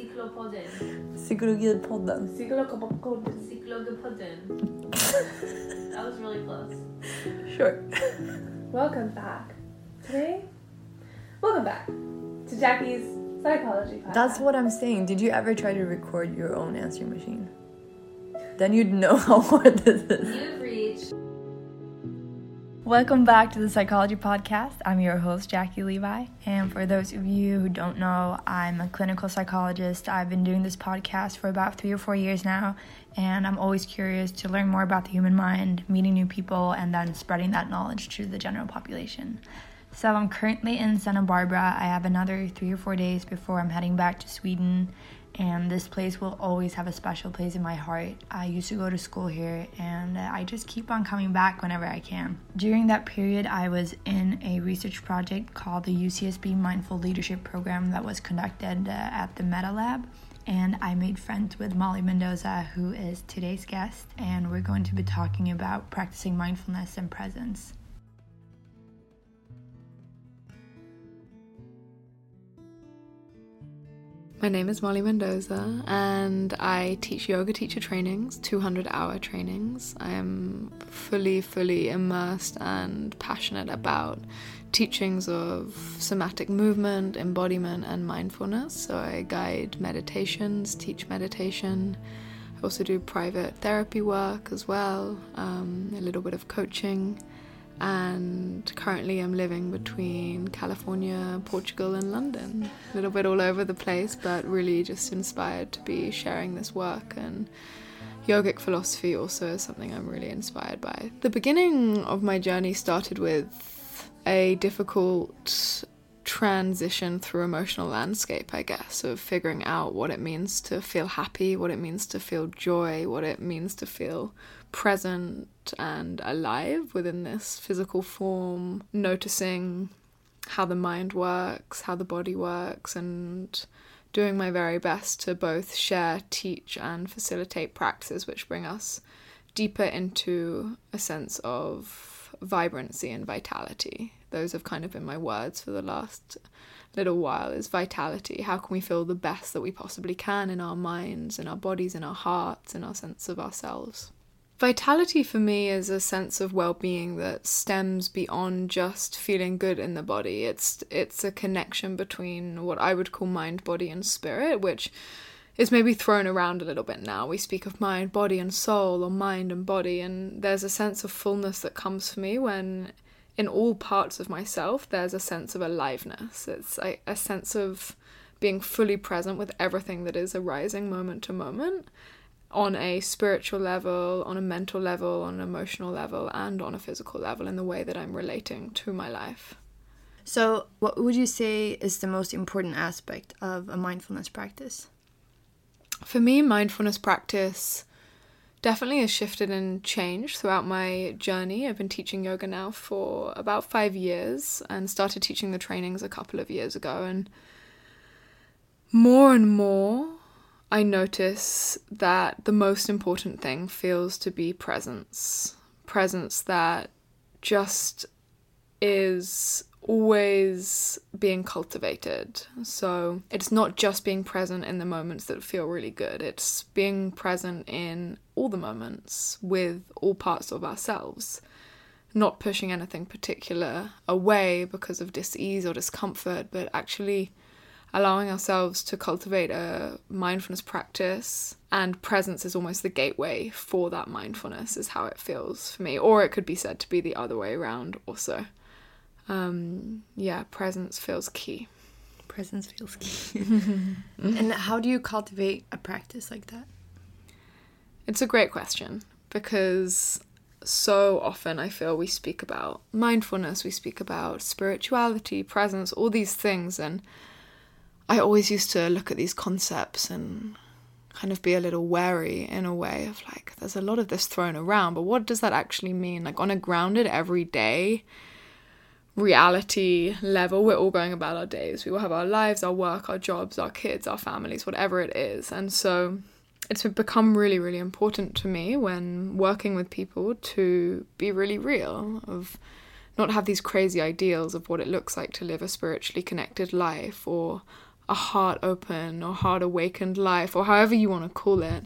Cyklopodden. Psykologipodden. Cyklopodden. Cyklogopodden. that was really close. Sure. Welcome back. Today, welcome back to Jackie's Psychology Podcast. That's what I'm saying. Did you ever try to record your own answering machine? Then you'd know how hard this is. Welcome back to the Psychology Podcast. I'm your host, Jackie Levi. And for those of you who don't know, I'm a clinical psychologist. I've been doing this podcast for about three or four years now, and I'm always curious to learn more about the human mind, meeting new people, and then spreading that knowledge to the general population. So I'm currently in Santa Barbara. I have another three or four days before I'm heading back to Sweden and this place will always have a special place in my heart. I used to go to school here and I just keep on coming back whenever I can. During that period, I was in a research project called the UCSB Mindful Leadership Program that was conducted uh, at the Meta Lab. And I made friends with Molly Mendoza, who is today's guest, and we're going to be talking about practicing mindfulness and presence. My name is Molly Mendoza, and I teach yoga teacher trainings, 200 hour trainings. I am fully, fully immersed and passionate about teachings of somatic movement, embodiment, and mindfulness. So I guide meditations, teach meditation. I also do private therapy work as well, um, a little bit of coaching and currently I'm living between California, Portugal, and London. A little bit all over the place, but really just inspired to be sharing this work. And yogic philosophy also is something I'm really inspired by. The beginning of my journey started with a difficult transition through emotional landscape, I guess, of figuring out what it means to feel happy, what it means to feel joy, what it means to feel present and alive within this physical form, noticing how the mind works, how the body works, and doing my very best to both share, teach, and facilitate practices which bring us deeper into a sense of vibrancy and vitality. Those have kind of been my words for the last little while is vitality. How can we feel the best that we possibly can in our minds, in our bodies, in our hearts, in our sense of ourselves? Vitality for me is a sense of well-being that stems beyond just feeling good in the body. It's it's a connection between what I would call mind, body and spirit, which is maybe thrown around a little bit now. We speak of mind, body and soul or mind and body and there's a sense of fullness that comes for me when in all parts of myself there's a sense of aliveness. It's a, a sense of being fully present with everything that is arising moment to moment on a spiritual level, on a mental level, on an emotional level, and on a physical level in the way that I'm relating to my life. So, what would you say is the most important aspect of a mindfulness practice? For me, mindfulness practice definitely has shifted and changed throughout my journey. I've been teaching yoga now for about five years and started teaching the trainings a couple of years ago. And more and more, I notice that the most important thing feels to be presence. Presence that just is always being cultivated. So it's not just being present in the moments that feel really good, it's being present in all the moments with all parts of ourselves. Not pushing anything particular away because of dis-ease or discomfort, but actually allowing ourselves to cultivate a mindfulness practice and presence is almost the gateway for that mindfulness is how it feels for me. Or it could be said to be the other way around also. Um, yeah presence feels key. Presence feels key. And how do you cultivate a practice like that? It's a great question because so often I feel we speak about mindfulness, we speak about spirituality, presence, all these things, and I always used to look at these concepts and kind of be a little wary in a way of like, there's a lot of this thrown around, but what does that actually mean? Like, on a grounded, everyday reality level, we're all going about our days. We all have our lives, our work, our jobs, our kids, our families, whatever it is. And so it's become really, really important to me when working with people to be really real, of not have these crazy ideals of what it looks like to live a spiritually connected life or a heart open or heart awakened life, or however you want to call it,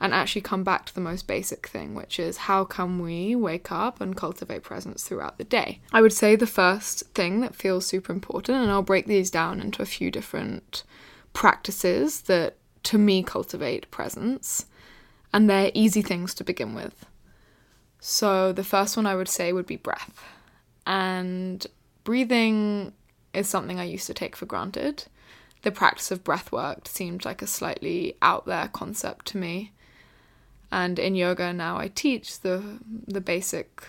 and actually come back to the most basic thing, which is how can we wake up and cultivate presence throughout the day? I would say the first thing that feels super important, and I'll break these down into a few different practices that to me cultivate presence, and they're easy things to begin with. So, the first one I would say would be breath. And breathing is something I used to take for granted. The practice of breath work seemed like a slightly out there concept to me. And in yoga now I teach the the basic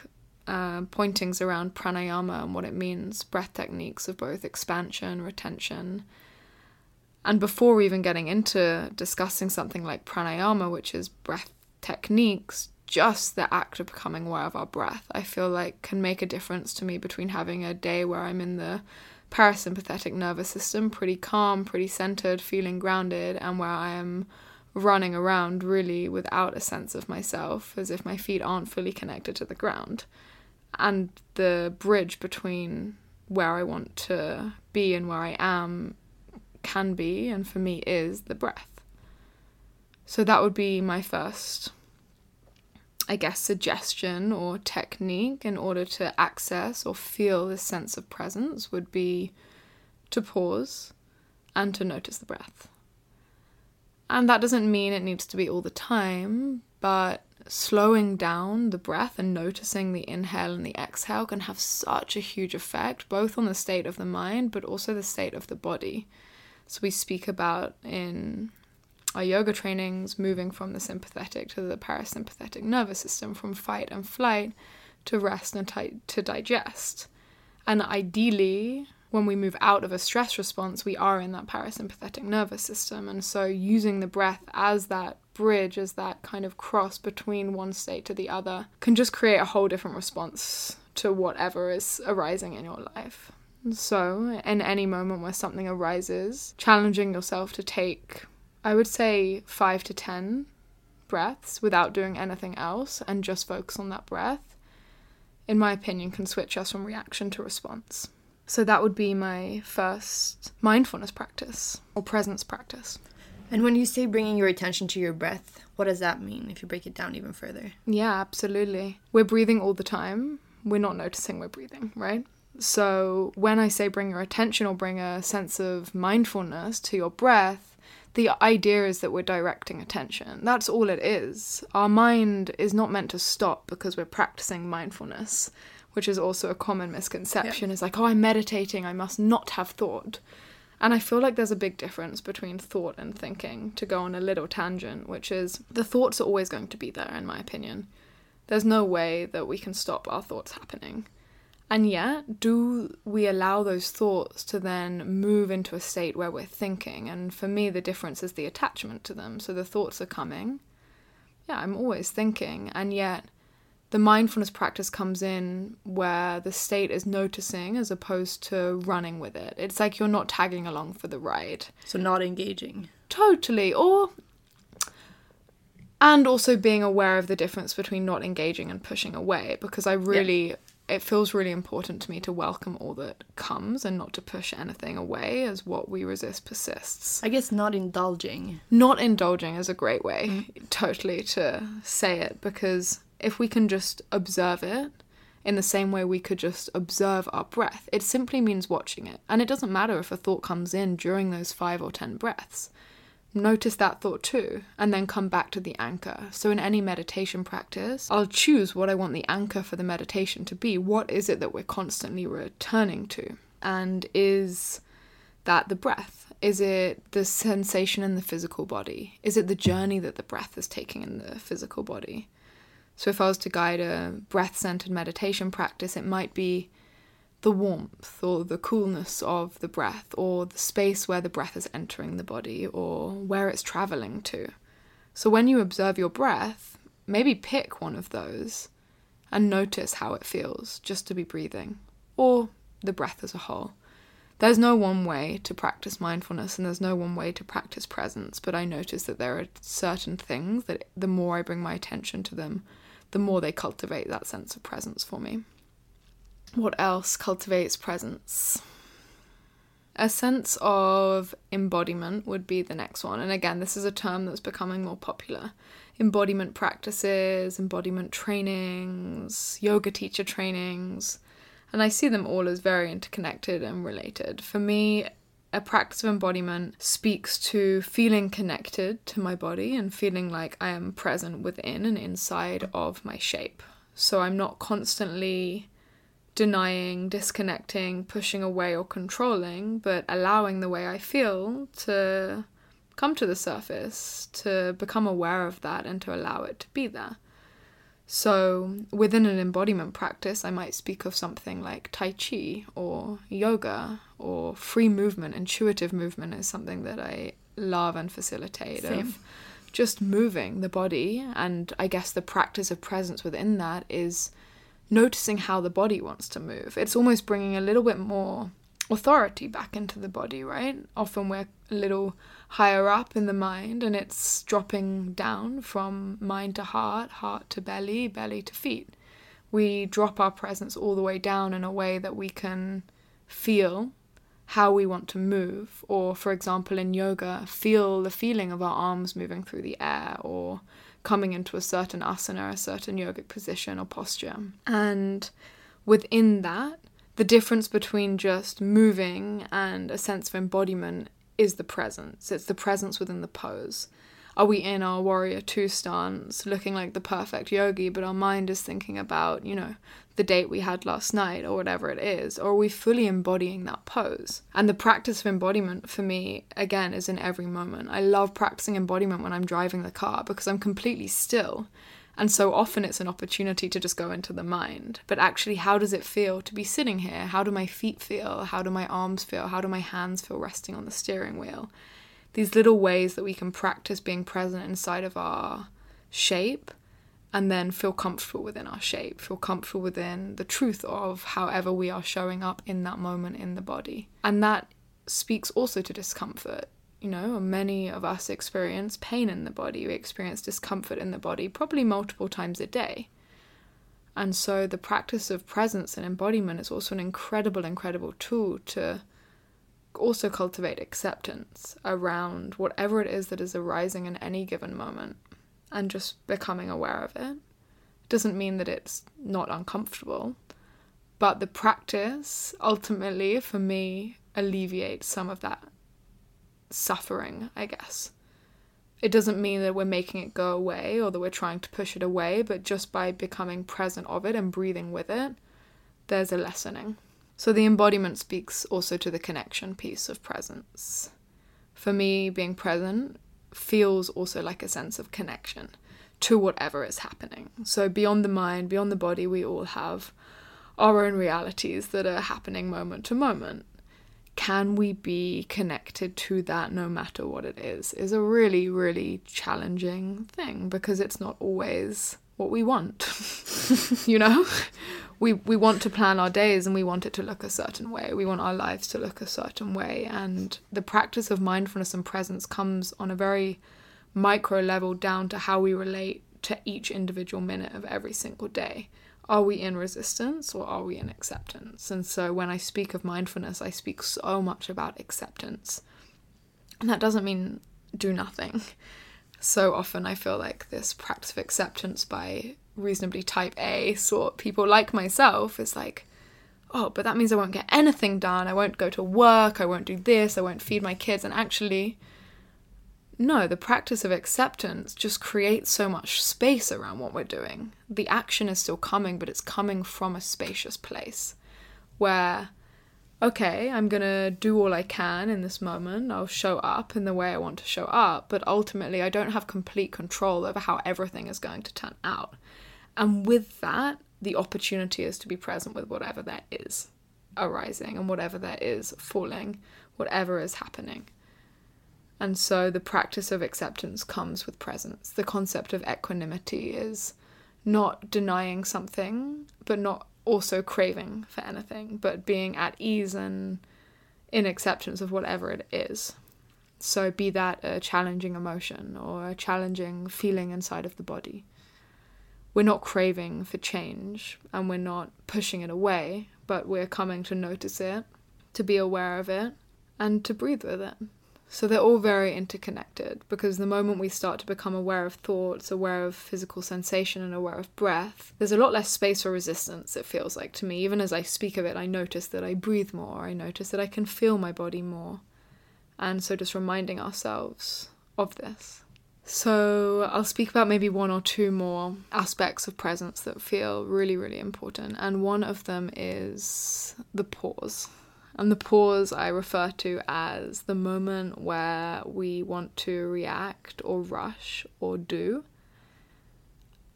uh, pointings around pranayama and what it means, breath techniques of both expansion, retention. And before even getting into discussing something like pranayama, which is breath techniques, just the act of becoming aware of our breath, I feel like can make a difference to me between having a day where I'm in the parasympathetic nervous system, pretty calm, pretty centered, feeling grounded, and where I am running around really without a sense of myself, as if my feet aren't fully connected to the ground. And the bridge between where I want to be and where I am can be, and for me is, the breath. So that would be my first, I guess, suggestion or technique in order to access or feel this sense of presence would be to pause and to notice the breath. And that doesn't mean it needs to be all the time, but slowing down the breath and noticing the inhale and the exhale can have such a huge effect, both on the state of the mind, but also the state of the body. So, we speak about in our yoga trainings moving from the sympathetic to the parasympathetic nervous system, from fight and flight to rest and to digest. And ideally, when we move out of a stress response, we are in that parasympathetic nervous system. And so, using the breath as that bridge, as that kind of cross between one state to the other, can just create a whole different response to whatever is arising in your life. So, in any moment where something arises, challenging yourself to take, I would say, five to 10 breaths without doing anything else and just focus on that breath, in my opinion, can switch us from reaction to response. So that would be my first mindfulness practice or presence practice. And when you say bringing your attention to your breath, what does that mean if you break it down even further? Yeah, absolutely. We're breathing all the time. We're not noticing we're breathing, right? So when I say bring your attention or bring a sense of mindfulness to your breath, the idea is that we're directing attention. That's all it is. Our mind is not meant to stop because we're practicing mindfulness which is also a common misconception, yeah. is like, oh, I'm meditating, I must not have thought. And I feel like there's a big difference between thought and thinking, to go on a little tangent, which is the thoughts are always going to be there, in my opinion. There's no way that we can stop our thoughts happening. And yet, do we allow those thoughts to then move into a state where we're thinking? And for me, the difference is the attachment to them. So the thoughts are coming. Yeah, I'm always thinking. And yet, the mindfulness practice comes in where the state is noticing as opposed to running with it. It's like you're not tagging along for the ride. So, not engaging. Totally. Or. And also being aware of the difference between not engaging and pushing away because I really. Yeah. It feels really important to me to welcome all that comes and not to push anything away as what we resist persists. I guess not indulging. Not indulging is a great way, mm. totally, to say it because if we can just observe it in the same way we could just observe our breath, it simply means watching it. And it doesn't matter if a thought comes in during those five or ten breaths. Notice that thought too, and then come back to the anchor. So, in any meditation practice, I'll choose what I want the anchor for the meditation to be. What is it that we're constantly returning to? And is that the breath? Is it the sensation in the physical body? Is it the journey that the breath is taking in the physical body? So, if I was to guide a breath centered meditation practice, it might be the warmth or the coolness of the breath, or the space where the breath is entering the body, or where it's traveling to. So, when you observe your breath, maybe pick one of those and notice how it feels just to be breathing, or the breath as a whole. There's no one way to practice mindfulness and there's no one way to practice presence, but I notice that there are certain things that the more I bring my attention to them, the more they cultivate that sense of presence for me. What else cultivates presence? A sense of embodiment would be the next one. And again, this is a term that's becoming more popular. Embodiment practices, embodiment trainings, yoga teacher trainings. And I see them all as very interconnected and related. For me, a practice of embodiment speaks to feeling connected to my body and feeling like I am present within and inside of my shape. So I'm not constantly denying, disconnecting, pushing away, or controlling, but allowing the way I feel to come to the surface, to become aware of that, and to allow it to be there. So, within an embodiment practice, I might speak of something like Tai Chi or yoga or free movement. Intuitive movement is something that I love and facilitate. Same. Of just moving the body, and I guess the practice of presence within that is noticing how the body wants to move. It's almost bringing a little bit more authority back into the body, right? Often we're a little higher up in the mind and it's dropping down from mind to heart, heart to belly, belly to feet. We drop our presence all the way down in a way that we can feel how we want to move, or for example, in yoga, feel the feeling of our arms moving through the air, or coming into a certain asana, a certain yogic position or posture. And within that, the difference between just moving and a sense of embodiment is the presence. It's the presence within the pose. Are we in our warrior two stance, looking like the perfect yogi, but our mind is thinking about, you know, the date we had last night or whatever it is? Or are we fully embodying that pose? And the practice of embodiment for me, again, is in every moment. I love practicing embodiment when I'm driving the car because I'm completely still. And so often it's an opportunity to just go into the mind. But actually, how does it feel to be sitting here? How do my feet feel? How do my arms feel? How do my hands feel resting on the steering wheel? These little ways that we can practice being present inside of our shape and then feel comfortable within our shape, feel comfortable within the truth of however we are showing up in that moment in the body. And that speaks also to discomfort. You know, many of us experience pain in the body, we experience discomfort in the body, probably multiple times a day. And so the practice of presence and embodiment is also an incredible, incredible tool to also cultivate acceptance around whatever it is that is arising in any given moment and just becoming aware of it. Doesn't mean that it's not uncomfortable, but the practice ultimately for me alleviates some of that suffering, I guess. It doesn't mean that we're making it go away or that we're trying to push it away, but just by becoming present of it and breathing with it, there's a lessening. So the embodiment speaks also to the connection piece of presence. For me, being present feels also like a sense of connection to whatever is happening. So beyond the mind, beyond the body, we all have our own realities that are happening moment to moment. Can we be connected to that no matter what it is? Is a really, really challenging thing because it's not always what we want. you know? We we want to plan our days and we want it to look a certain way. We want our lives to look a certain way. And the practice of mindfulness and presence comes on a very micro level down to how we relate to each individual minute of every single day. Are we in resistance or are we in acceptance? And so when I speak of mindfulness, I speak so much about acceptance. And that doesn't mean do nothing. So often I feel like this practice of acceptance by reasonably type A sort people like myself is like, oh, but that means I won't get anything done. I won't go to work. I won't do this. I won't feed my kids. And actually, no, the practice of acceptance just creates so much space around what we're doing. The action is still coming, but it's coming from a spacious place where, okay, I'm gonna do all I can in this moment. I'll show up in the way I want to show up, but ultimately, I don't have complete control over how everything is going to turn out. And with that, the opportunity is to be present with whatever that is arising and whatever that is falling, whatever is happening. And so the practice of acceptance comes with presence. The concept of equanimity is not denying something, but not also craving for anything, but being at ease and in acceptance of whatever it is. So, be that a challenging emotion or a challenging feeling inside of the body. We're not craving for change and we're not pushing it away, but we're coming to notice it, to be aware of it, and to breathe with it. So they're all very interconnected because the moment we start to become aware of thoughts, aware of physical sensation, and aware of breath, there's a lot less space for resistance, it feels like to me. Even as I speak of it, I notice that I breathe more, I notice that I can feel my body more. And so just reminding ourselves of this. So I'll speak about maybe one or two more aspects of presence that feel really, really important. And one of them is the pause. And the pause I refer to as the moment where we want to react or rush or do.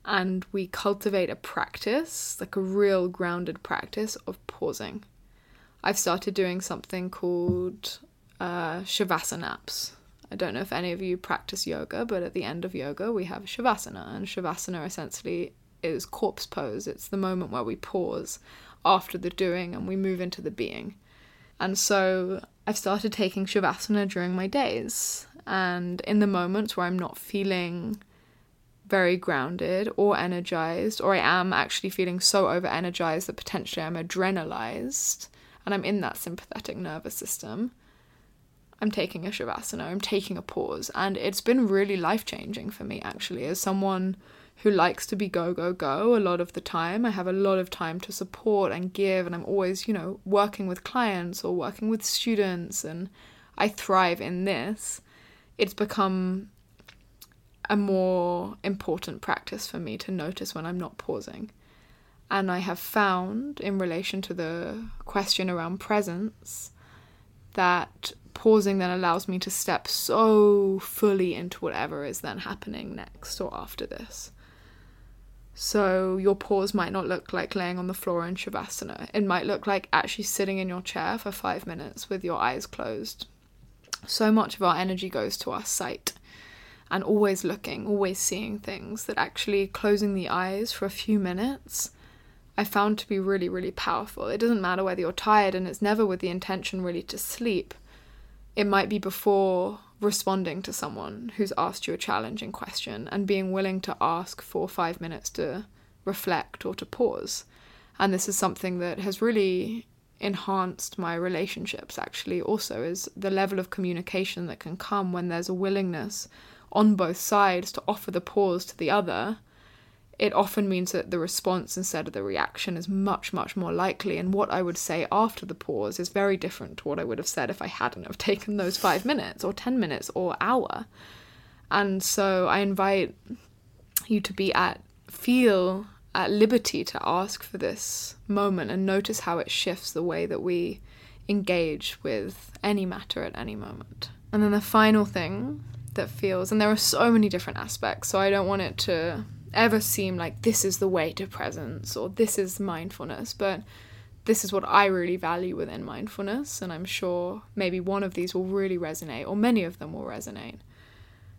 And we cultivate a practice, like a real grounded practice of pausing. I've started doing something called uh, Shavasana naps. I don't know if any of you practice yoga, but at the end of yoga, we have Shavasana. And Shavasana essentially is corpse pose. It's the moment where we pause after the doing and we move into the being. And so I've started taking Shavasana during my days. And in the moments where I'm not feeling very grounded or energized, or I am actually feeling so over energized that potentially I'm adrenalized and I'm in that sympathetic nervous system, I'm taking a Shavasana, I'm taking a pause. And it's been really life changing for me, actually, as someone who likes to be go, go, go a lot of the time. I have a lot of time to support and give, and I'm always, you know, working with clients or working with students, and I thrive in this. It's become a more important practice for me to notice when I'm not pausing. And I have found, in relation to the question around presence, that pausing then allows me to step so fully into whatever is then happening next or after this. So your pause might not look like laying on the floor in Shavasana. It might look like actually sitting in your chair for five minutes with your eyes closed. So much of our energy goes to our sight and always looking, always seeing things that actually closing the eyes for a few minutes I found to be really, really powerful. It doesn't matter whether you're tired and it's never with the intention really to sleep. It might be before responding to someone who's asked you a challenging question and being willing to ask for five minutes to reflect or to pause. And this is something that has really enhanced my relationships actually also is the level of communication that can come when there's a willingness on both sides to offer the pause to the other it often means that the response instead of the reaction is much much more likely and what i would say after the pause is very different to what i would have said if i hadn't have taken those 5 minutes or 10 minutes or hour. And so i invite you to be at feel at liberty to ask for this moment and notice how it shifts the way that we engage with any matter at any moment. And then the final thing that feels and there are so many different aspects so i don't want it to ever seem like this is the way to presence or this is mindfulness, but this is what I really value within mindfulness, and I'm sure maybe one of these will really resonate, or many of them will resonate.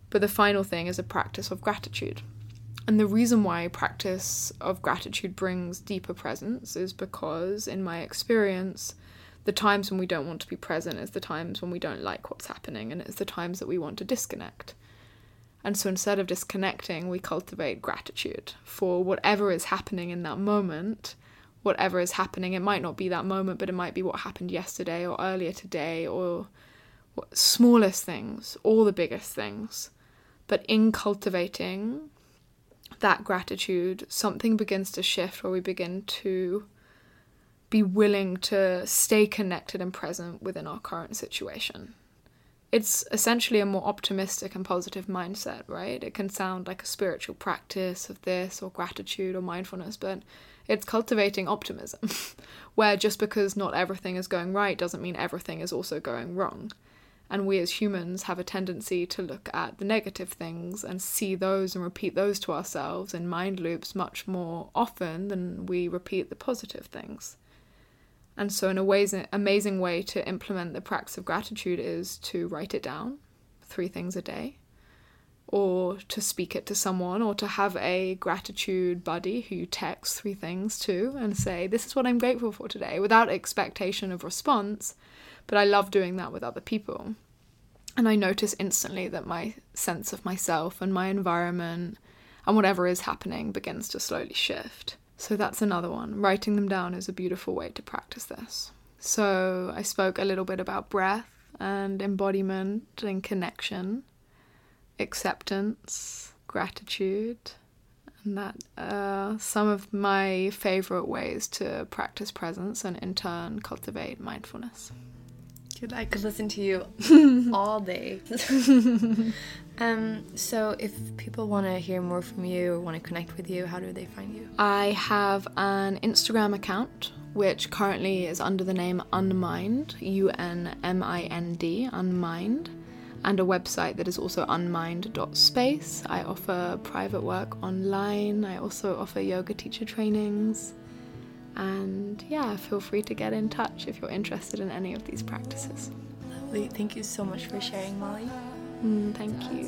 But the final thing is a practice of gratitude. And the reason why practice of gratitude brings deeper presence is because, in my experience, the times when we don't want to be present is the times when we don't like what's happening, and it's the times that we want to disconnect. And so instead of disconnecting, we cultivate gratitude for whatever is happening in that moment. Whatever is happening, it might not be that moment, but it might be what happened yesterday or earlier today or what, smallest things, or the biggest things. But in cultivating that gratitude, something begins to shift where we begin to be willing to stay connected and present within our current situation it's essentially a more optimistic and positive mindset, right? It can sound like a spiritual practice of this or gratitude or mindfulness, but it's cultivating optimism, where just because not everything is going right doesn't mean everything is also going wrong. And we as humans have a tendency to look at the negative things and see those and repeat those to ourselves in mind loops much more often than we repeat the positive things. And so, in a way, an amazing way to implement the practice of gratitude is to write it down, three things a day, or to speak it to someone, or to have a gratitude buddy who you text three things to and say, This is what I'm grateful for today, without expectation of response. But I love doing that with other people. And I notice instantly that my sense of myself and my environment and whatever is happening begins to slowly shift. So that's another one. Writing them down is a beautiful way to practice this. So I spoke a little bit about breath and embodiment and connection, acceptance, gratitude, and that are some of my favorite ways to practice presence and in turn cultivate mindfulness. Dude, I could listen to you all day. um, so if people want to hear more from you or want to connect with you, how do they find you? I have an Instagram account which currently is under the name Unmind, U N M I N D, Unmind, and a website that is also unmind.space. I offer private work online, I also offer yoga teacher trainings. And yeah, feel free to get in touch if you're interested in any of these practices. Lovely. Thank you so much for sharing, Molly. Mm, thank you.